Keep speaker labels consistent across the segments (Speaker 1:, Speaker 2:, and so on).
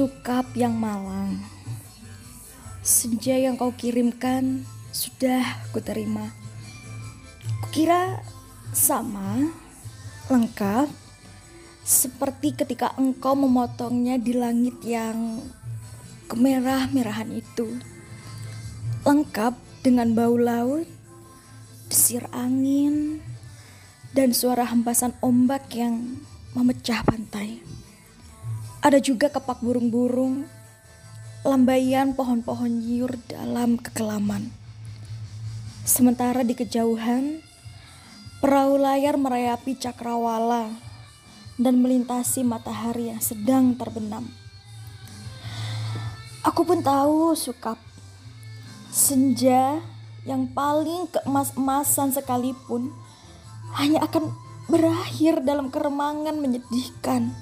Speaker 1: Sukap yang malang. Senja yang kau kirimkan Sudah kuterima. Kukira sama Lengkap Seperti ketika engkau memotongnya di langit yang Kemerah-merahan itu. Lengkap dengan bau laut Desir angin Dan suara hempasan ombak yang memecah pantai ada juga kepak burung-burung, lambaian pohon-pohon nyiur dalam kekelaman. Sementara di kejauhan, perahu layar merayapi cakrawala dan melintasi matahari yang sedang terbenam. Aku pun tahu sukap senja yang paling keemas-emasan sekalipun hanya akan berakhir dalam keremangan menyedihkan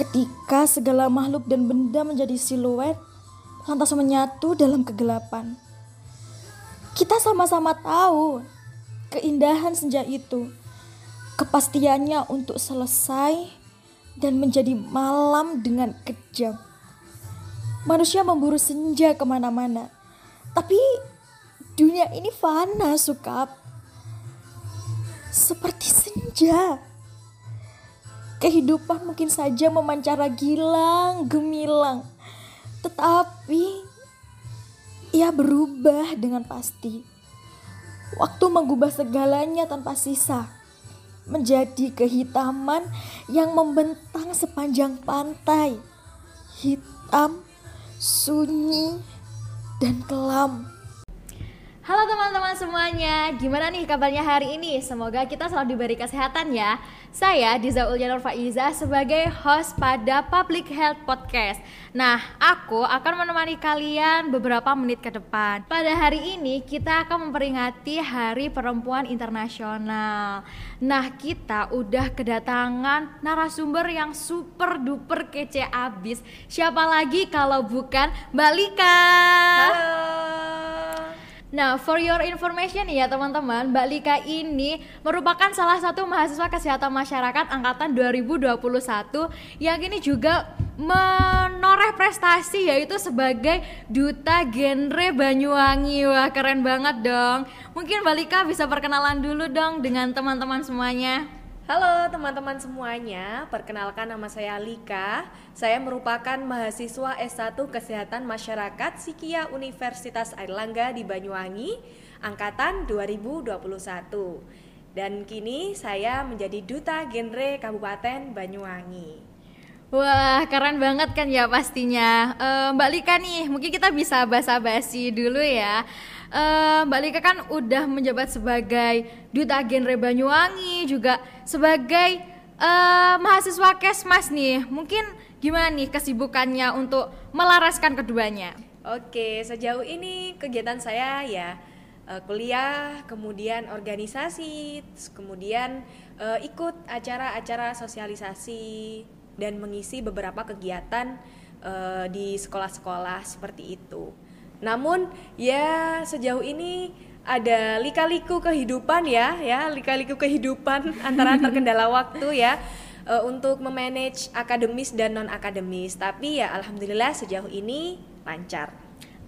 Speaker 1: ketika segala makhluk dan benda menjadi siluet lantas menyatu dalam kegelapan. Kita sama-sama tahu keindahan senja itu, kepastiannya untuk selesai dan menjadi malam dengan kejam. Manusia memburu senja ke mana-mana, tapi dunia ini fana, sukap. Seperti senja. Kehidupan mungkin saja memancara gilang gemilang, tetapi ia berubah dengan pasti. Waktu mengubah segalanya tanpa sisa, menjadi kehitaman yang membentang sepanjang pantai, hitam, sunyi, dan kelam.
Speaker 2: Halo teman-teman semuanya, gimana nih kabarnya hari ini? Semoga kita selalu diberi kesehatan ya. Saya Diza Ulyanur Faiza sebagai host pada Public Health Podcast. Nah, aku akan menemani kalian beberapa menit ke depan. Pada hari ini kita akan memperingati Hari Perempuan Internasional. Nah, kita udah kedatangan narasumber yang super duper kece abis. Siapa lagi kalau bukan Mbak Lika?
Speaker 3: Halo.
Speaker 2: Nah, for your information ya teman-teman, Mbak Lika ini merupakan salah satu mahasiswa kesehatan masyarakat angkatan 2021 yang ini juga menoreh prestasi yaitu sebagai duta genre Banyuwangi. Wah, keren banget dong. Mungkin Mbak Lika bisa perkenalan dulu dong dengan teman-teman semuanya.
Speaker 3: Halo teman-teman semuanya, perkenalkan nama saya Lika. Saya merupakan mahasiswa S1 Kesehatan Masyarakat Sikia Universitas Airlangga di Banyuwangi, angkatan 2021. Dan kini saya menjadi duta genre Kabupaten Banyuwangi.
Speaker 2: Wah, keren banget kan ya pastinya. Uh, Mbak Lika nih, mungkin kita bisa basa-basi dulu ya. Uh, Mbak Lika kan udah menjabat sebagai duta genre Banyuwangi, juga sebagai uh, mahasiswa Kesmas nih. Mungkin gimana nih kesibukannya untuk melaraskan keduanya?
Speaker 3: Oke, sejauh ini kegiatan saya ya kuliah, kemudian organisasi, kemudian uh, ikut acara-acara sosialisasi dan mengisi beberapa kegiatan uh, di sekolah-sekolah seperti itu. Namun ya sejauh ini ada lika-liku kehidupan ya, ya lika-liku kehidupan antara terkendala waktu ya uh, untuk memanage akademis dan non akademis. Tapi ya alhamdulillah sejauh ini lancar.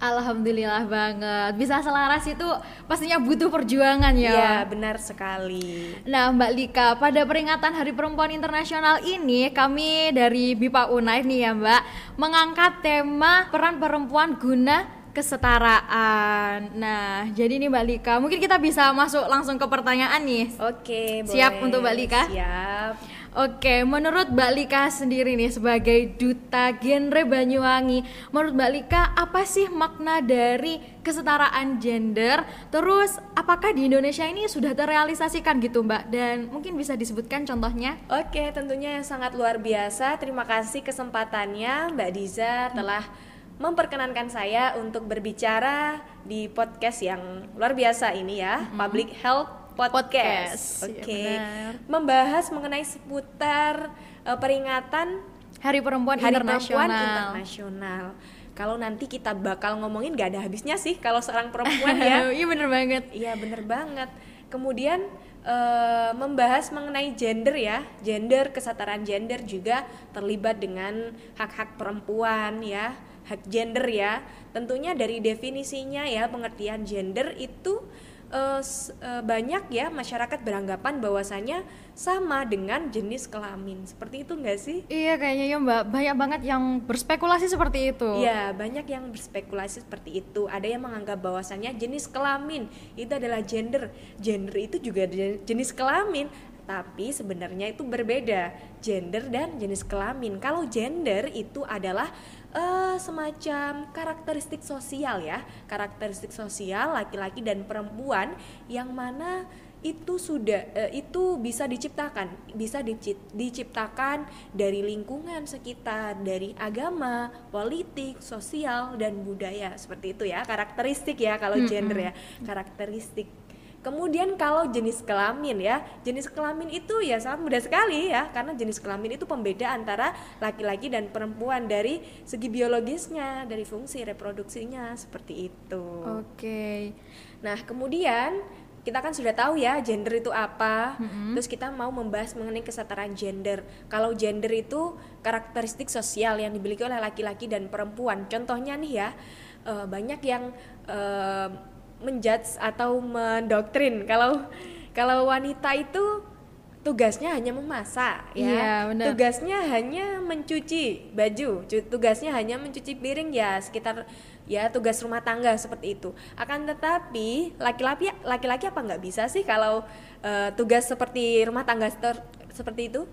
Speaker 2: Alhamdulillah banget. Bisa selaras itu pastinya butuh perjuangan ya.
Speaker 3: Iya, benar sekali.
Speaker 2: Nah, Mbak Lika, pada peringatan Hari Perempuan Internasional ini kami dari BIPA Unair nih ya, Mbak, mengangkat tema peran perempuan guna kesetaraan. Nah, jadi nih Mbak Lika, mungkin kita bisa masuk langsung ke pertanyaan nih.
Speaker 3: Oke,
Speaker 2: Siap untuk Mbak Lika?
Speaker 3: Siap.
Speaker 2: Oke, menurut Mbak Lika sendiri nih sebagai duta genre Banyuwangi, menurut Mbak Lika apa sih makna dari kesetaraan gender? Terus apakah di Indonesia ini sudah terrealisasikan gitu Mbak? Dan mungkin bisa disebutkan contohnya?
Speaker 3: Oke, tentunya yang sangat luar biasa. Terima kasih kesempatannya Mbak Diza telah memperkenankan saya untuk berbicara di podcast yang luar biasa ini ya, hmm. Public Health podcast. podcast.
Speaker 2: Oke. Okay.
Speaker 3: Ya, Membahas mengenai seputar uh, peringatan
Speaker 2: Hari Perempuan
Speaker 3: Hari
Speaker 2: Internasional.
Speaker 3: Perempuan Internasional. Kalau nanti kita bakal ngomongin gak ada habisnya sih kalau seorang perempuan ya.
Speaker 2: Iya bener banget.
Speaker 3: Iya bener banget. Kemudian eh, membahas mengenai gender ya, gender kesetaraan gender juga terlibat dengan hak-hak perempuan ya, hak gender ya. Tentunya dari definisinya ya pengertian gender itu eh, eh, banyak ya masyarakat beranggapan bahwasanya sama dengan jenis kelamin. Seperti itu enggak sih?
Speaker 2: Iya kayaknya ya mbak, banyak banget yang berspekulasi seperti itu.
Speaker 3: Iya, banyak yang berspekulasi seperti itu. Ada yang menganggap bahwasannya jenis kelamin itu adalah gender. Gender itu juga je- jenis kelamin, tapi sebenarnya itu berbeda. Gender dan jenis kelamin. Kalau gender itu adalah eh, semacam karakteristik sosial ya, karakteristik sosial laki-laki dan perempuan yang mana itu sudah eh, itu bisa diciptakan bisa dici- diciptakan dari lingkungan sekitar dari agama politik sosial dan budaya. Seperti itu ya karakteristik ya kalau gender ya. Karakteristik kemudian kalau jenis kelamin ya jenis kelamin itu ya sangat mudah sekali ya karena jenis kelamin itu pembeda antara laki-laki dan perempuan dari segi biologisnya dari fungsi reproduksinya seperti itu
Speaker 2: Oke.
Speaker 3: Nah, kemudian kita kan sudah tahu ya gender itu apa. Terus kita mau membahas mengenai kesetaraan gender. Kalau gender itu karakteristik sosial yang dimiliki oleh laki-laki dan perempuan. Contohnya nih ya, eh, banyak yang eh, menjudge atau mendoktrin kalau kalau wanita itu tugasnya hanya memasak ya.
Speaker 2: Iya, benar.
Speaker 3: Tugasnya hanya mencuci baju, tugasnya hanya mencuci piring ya sekitar ya tugas rumah tangga seperti itu. Akan tetapi laki-laki laki-laki apa nggak bisa sih kalau eh, tugas seperti rumah tangga ter- seperti itu?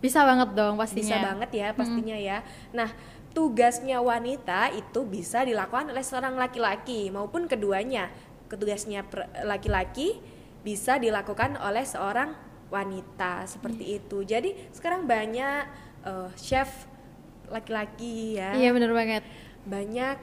Speaker 2: Bisa banget dong pastinya.
Speaker 3: Bisa banget ya pastinya ya. Nah, tugasnya wanita itu bisa dilakukan oleh seorang laki-laki maupun keduanya. Tugasnya laki-laki bisa dilakukan oleh seorang wanita seperti itu. Jadi sekarang banyak eh, chef laki-laki ya
Speaker 2: Iya bener banget.
Speaker 3: banyak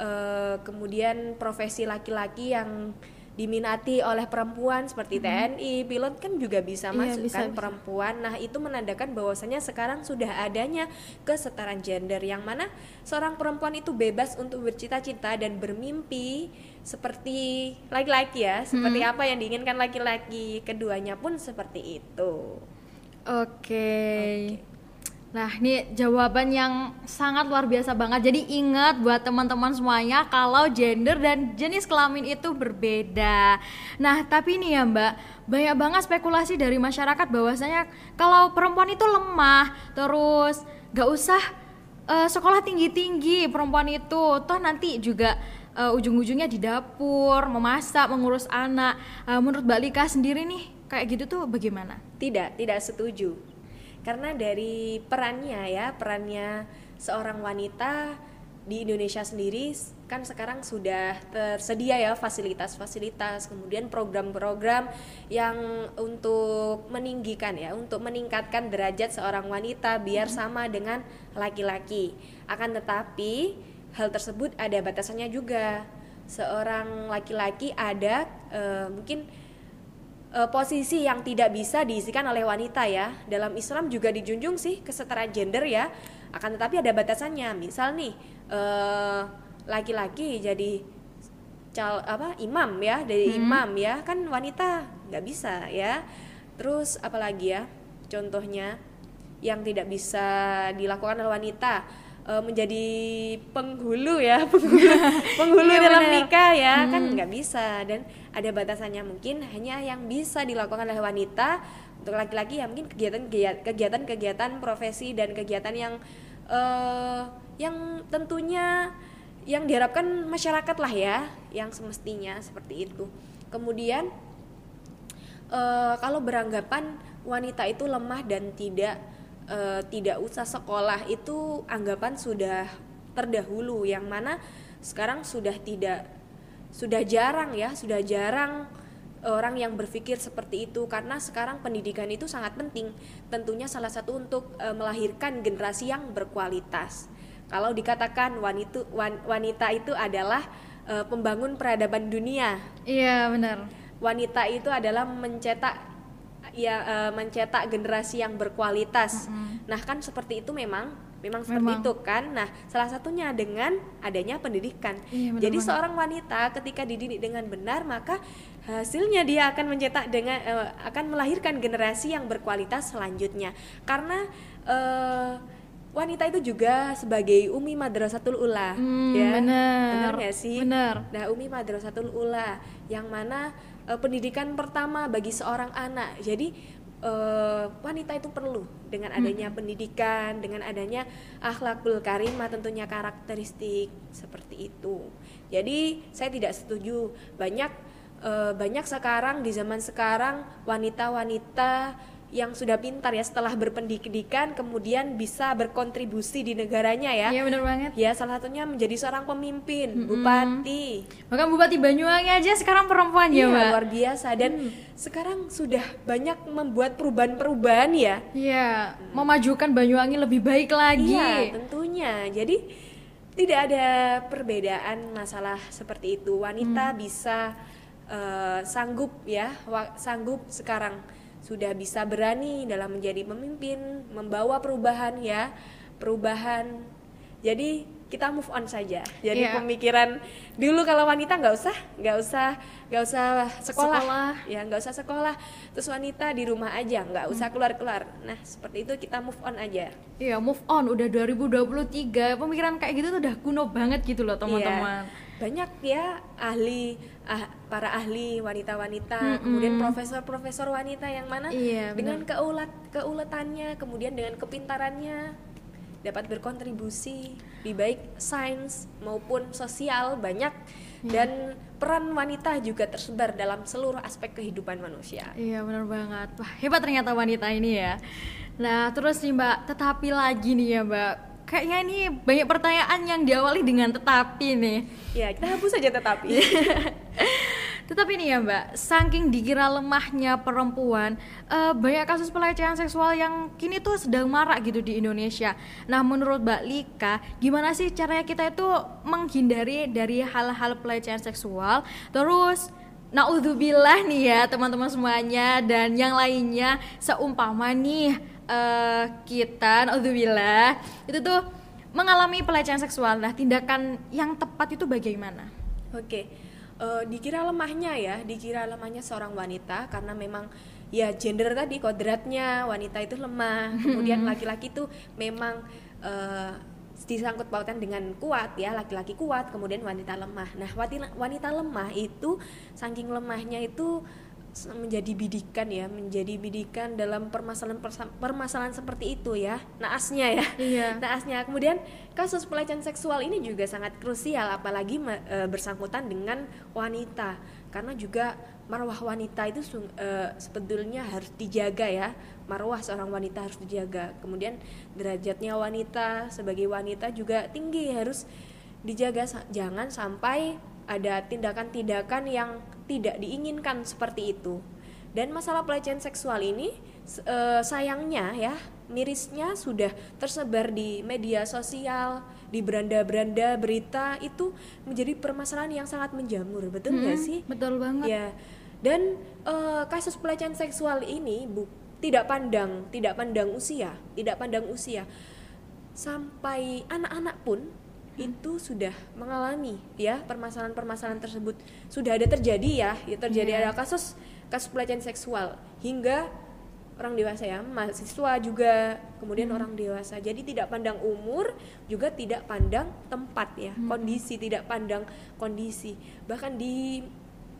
Speaker 3: eh, kemudian profesi laki-laki yang diminati oleh perempuan seperti TNI, pilot kan juga bisa
Speaker 2: Iya,
Speaker 3: masuk kan
Speaker 2: bisa.
Speaker 3: perempuan. Nah, itu menandakan bahwasanya sekarang sudah adanya kesetaraan gender yang mana seorang perempuan itu bebas untuk bercita-cita dan bermimpi seperti laki-laki ya, seperti apa yang diinginkan laki-laki. Keduanya pun seperti itu.
Speaker 2: Oke. Nah, ini jawaban yang sangat luar biasa banget. Jadi ingat buat teman-teman semuanya kalau gender dan jenis kelamin itu berbeda. Nah, tapi ini ya Mbak, banyak banget spekulasi dari masyarakat bahwasanya kalau perempuan itu lemah, terus gak usah eh, sekolah tinggi-tinggi perempuan itu, toh nanti juga eh, ujung-ujungnya di dapur, memasak, mengurus anak. Eh, menurut Mbak Lika sendiri nih, kayak gitu tuh bagaimana?
Speaker 3: Tidak, tidak setuju. Karena dari perannya ya, perannya seorang wanita di Indonesia sendiri kan sekarang sudah tersedia ya fasilitas-fasilitas, kemudian program-program yang untuk meninggikan ya, untuk meningkatkan derajat seorang wanita biar sama dengan laki-laki. Akan tetapi hal tersebut ada batasannya juga. Seorang laki-laki ada eh, mungkin eh, posisi yang tidak bisa diisikan oleh wanita ya. Dalam Islam juga dijunjung sih kesetaraan gender ya. Akan tetapi ada batasannya. Misal nih eh, laki-laki jadi cal apa imam ya dari imam ya kan wanita nggak bisa ya. Terus apalagi ya contohnya yang tidak bisa dilakukan oleh wanita eh, menjadi penghulu ya penghulu, penghulu
Speaker 2: Iya,
Speaker 3: dalam
Speaker 2: benar.
Speaker 3: nikah ya. Kan nggak bisa. Dan ada batasannya mungkin hanya yang bisa dilakukan oleh wanita untuk laki-laki ya mungkin kegiatan kegiatan kegiatan profesi dan kegiatan yang eh, yang tentunya yang diharapkan masyarakat lah ya yang semestinya seperti itu. Kemudian eh, kalau beranggapan wanita itu lemah dan tidak eh, tidak usah sekolah itu anggapan sudah terdahulu yang mana sekarang sudah tidak sudah jarang ya sudah jarang orang yang berpikir seperti itu karena sekarang pendidikan itu sangat penting. Tentunya salah satu untuk eh, melahirkan generasi yang berkualitas. Kalau dikatakan wanita wan- wanita itu adalah eh, pembangun peradaban dunia.
Speaker 2: Iya benar.
Speaker 3: wanita itu adalah mencetak ya eh, mencetak generasi yang berkualitas. Nah, kan seperti itu memang memang seperti
Speaker 2: Memang.
Speaker 3: itu kan. Nah, salah satunya dengan adanya pendidikan.
Speaker 2: Iya, benar
Speaker 3: Jadi seorang wanita ketika dididik dengan benar, maka hasilnya dia akan mencetak dengan eh, akan melahirkan generasi yang berkualitas selanjutnya. Karena eh, wanita itu juga sebagai umi madrasatul ula,
Speaker 2: Hmm,
Speaker 3: ya.
Speaker 2: benar.
Speaker 3: Benar sih?
Speaker 2: Benar.
Speaker 3: Nah, Umi Madrasatul Ula yang mana eh, pendidikan pertama bagi seorang anak. Jadi eh, wanita itu perlu dengan adanya pendidikan, dengan adanya akhlakul karimah tentunya karakteristik seperti itu. Jadi saya tidak setuju banyak eh, banyak sekarang di zaman sekarang wanita-wanita yang sudah pintar ya setelah berpendidikan kemudian bisa berkontribusi di negaranya ya.
Speaker 2: Iya benar banget.
Speaker 3: Ya, salah satunya menjadi seorang pemimpin, bupati.
Speaker 2: Bahkan Bupati Banyuwangi aja sekarang perempuan ya,
Speaker 3: Iya,
Speaker 2: Mbak.
Speaker 3: luar biasa dan sekarang sudah banyak membuat perubahan-perubahan ya.
Speaker 2: Iya, memajukan Banyuwangi lebih baik lagi.
Speaker 3: Iya, tentunya. Jadi tidak ada perbedaan masalah seperti itu. Wanita bisa eh, sanggup ya, sanggup sekarang sudah bisa berani dalam menjadi pemimpin, membawa perubahan ya, perubahan. Jadi kita move on saja. Jadi
Speaker 2: Iya.
Speaker 3: pemikiran dulu kalau wanita nggak usah, nggak usah, nggak usah sekolah,
Speaker 2: Sekolah.
Speaker 3: ya nggak usah sekolah. Terus wanita di rumah aja, nggak usah keluar-keluar. Nah seperti itu kita move on aja.
Speaker 2: Iya, move on udah 2023. Pemikiran kayak gitu tuh udah kuno banget gitu loh, teman-teman.
Speaker 3: Iya. Banyak ya ahli ah, para ahli wanita-wanita, kemudian profesor-profesor wanita yang mana
Speaker 2: Iya,
Speaker 3: dengan keulet keuletannya, kemudian dengan kepintarannya dapat berkontribusi di baik sains maupun sosial banyak
Speaker 2: Iya.
Speaker 3: dan peran wanita juga tersebar dalam seluruh aspek kehidupan manusia.
Speaker 2: Iya benar banget. Wah hebat ternyata wanita ini ya. Nah terus nih Mbak, tetapi lagi nih ya Mbak. Kayaknya ini banyak pertanyaan yang diawali dengan tetapi nih.
Speaker 3: Ya, kita hapus saja tetapi.
Speaker 2: Tetapi nih ya Mbak, saking dikira lemahnya perempuan, eh, banyak kasus pelecehan seksual yang kini tuh sedang marak gitu di Indonesia. Nah menurut Mbak Lika, gimana sih caranya kita itu menghindari dari hal-hal pelecehan seksual? Terus Naudzubillah nih ya teman-teman semuanya dan yang lainnya seumpama nih eh, kita Naudzubillah itu tuh mengalami pelecehan seksual. Nah tindakan yang tepat itu bagaimana?
Speaker 3: Oke, eh, dikira lemahnya ya, dikira lemahnya seorang wanita karena memang ya gender tadi kodratnya wanita itu lemah, kemudian laki-laki itu memang eh, disangkut pautkan dengan kuat ya, laki-laki kuat, kemudian wanita lemah. Nah, wanita, wanita lemah itu saking lemahnya itu menjadi bidikan ya, menjadi bidikan dalam permasalahan permasalahan seperti itu ya, naasnya ya.
Speaker 2: Iya.
Speaker 3: naasnya. Kemudian kasus pelecehan seksual ini juga sangat krusial apalagi e, bersangkutan dengan wanita. Karena juga marwah wanita itu e, sebetulnya harus dijaga ya. Marwah seorang wanita harus dijaga. Kemudian derajatnya wanita sebagai wanita juga tinggi harus dijaga jangan sampai ada tindakan-tindakan yang tidak diinginkan seperti itu dan masalah pelecehan seksual ini eh, sayangnya ya mirisnya sudah tersebar di media sosial, di beranda-beranda berita itu menjadi permasalahan yang sangat menjamur, betul nggak
Speaker 2: Hmm,
Speaker 3: sih?
Speaker 2: Betul banget.
Speaker 3: Ya. Dan eh, kasus pelecehan seksual ini bu, tidak pandang, tidak pandang usia, tidak pandang usia. Sampai anak-anak pun itu sudah mengalami ya permasalahan-permasalahan tersebut. Sudah ada terjadi ya, ya terjadi
Speaker 2: Iya.
Speaker 3: ada kasus kasus pelecehan seksual. Hingga orang dewasa ya mahasiswa juga kemudian orang dewasa. Jadi tidak pandang umur juga tidak pandang tempat ya kondisi tidak pandang kondisi. Bahkan di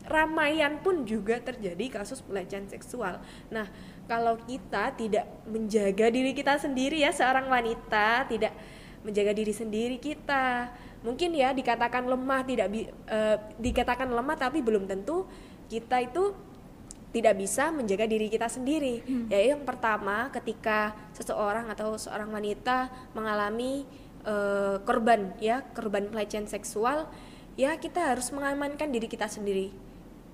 Speaker 3: ramaian pun juga terjadi kasus pelecehan seksual. Nah kalau kita tidak menjaga diri kita sendiri ya seorang wanita tidak menjaga diri sendiri kita mungkin ya dikatakan lemah tidak bi- eh, dikatakan lemah tapi belum tentu kita itu tidak bisa menjaga diri kita sendiri. Ya yang pertama ketika seseorang atau seorang wanita mengalami eh, korban ya korban pelecehan seksual, ya kita harus mengamankan diri kita sendiri.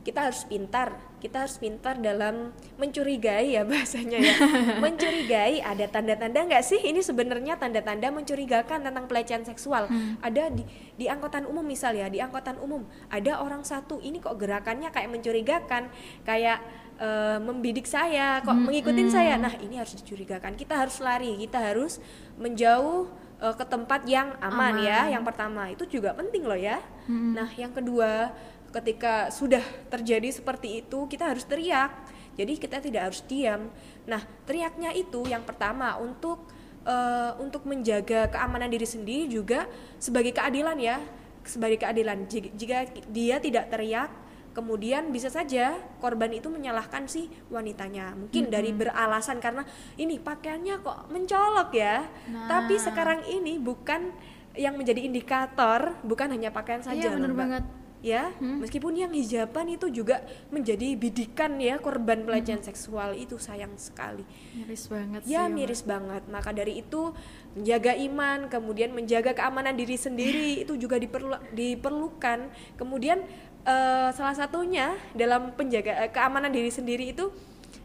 Speaker 3: Kita harus pintar, kita harus pintar dalam mencurigai ya bahasanya ya. mencurigai ada tanda-tanda nggak sih ini sebenarnya tanda-tanda mencurigakan tentang pelecehan seksual. Ada di di angkutan umum misal ya, di angkutan umum ada orang satu ini kok gerakannya kayak mencurigakan, kayak eh, membidik saya, kok mengikutin saya. Nah, ini harus dicurigakan. Kita harus lari, kita harus menjauh eh, ke tempat yang aman, ya. Yang pertama itu juga penting loh ya. Nah, yang kedua, ketika sudah terjadi seperti itu, kita harus teriak. Jadi kita tidak harus diam. Nah, teriaknya itu yang pertama untuk eh, untuk menjaga keamanan diri sendiri juga sebagai keadilan ya, sebagai keadilan. Jika, dia tidak teriak, kemudian bisa saja korban itu menyalahkan si wanitanya. Mungkin dari beralasan karena ini pakaiannya kok mencolok ya. Tapi sekarang ini bukan yang menjadi indikator bukan hanya pakaian saja
Speaker 2: Iya,
Speaker 3: Mbak
Speaker 2: banget.
Speaker 3: Ya meskipun yang hijaban itu juga menjadi bidikan ya korban pelecehan seksual itu sayang sekali.
Speaker 2: Miris banget sih.
Speaker 3: ya
Speaker 2: Mbak.
Speaker 3: miris banget. Maka dari itu menjaga iman kemudian menjaga keamanan diri sendiri itu juga diperlu- diperlukan. Kemudian eh, salah satunya dalam penjaga eh, keamanan diri sendiri itu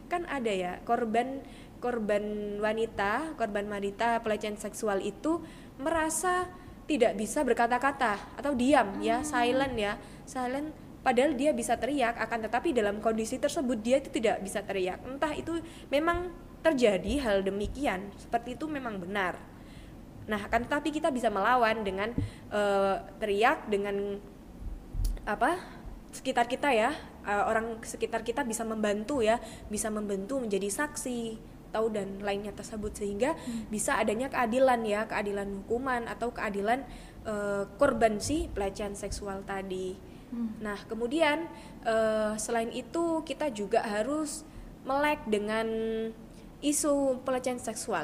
Speaker 3: kan ada ya korban korban wanita korban wanita pelecehan seksual itu merasa tidak bisa berkata-kata atau diam ya silent ya. Silent padahal dia bisa teriak akan tetapi dalam kondisi tersebut dia itu tidak bisa teriak. Entah itu memang terjadi hal demikian seperti itu memang benar. Nah akan tetapi kita bisa melawan dengan eh, teriak dengan apa sekitar kita ya. Eh, orang sekitar kita bisa membantu ya bisa membantu menjadi saksi tahu dan lainnya tersebut sehingga bisa adanya keadilan ya keadilan hukuman atau keadilan eh, korban si pelecehan seksual tadi. Nah kemudian eh, selain itu kita juga harus melek dengan isu pelecehan seksual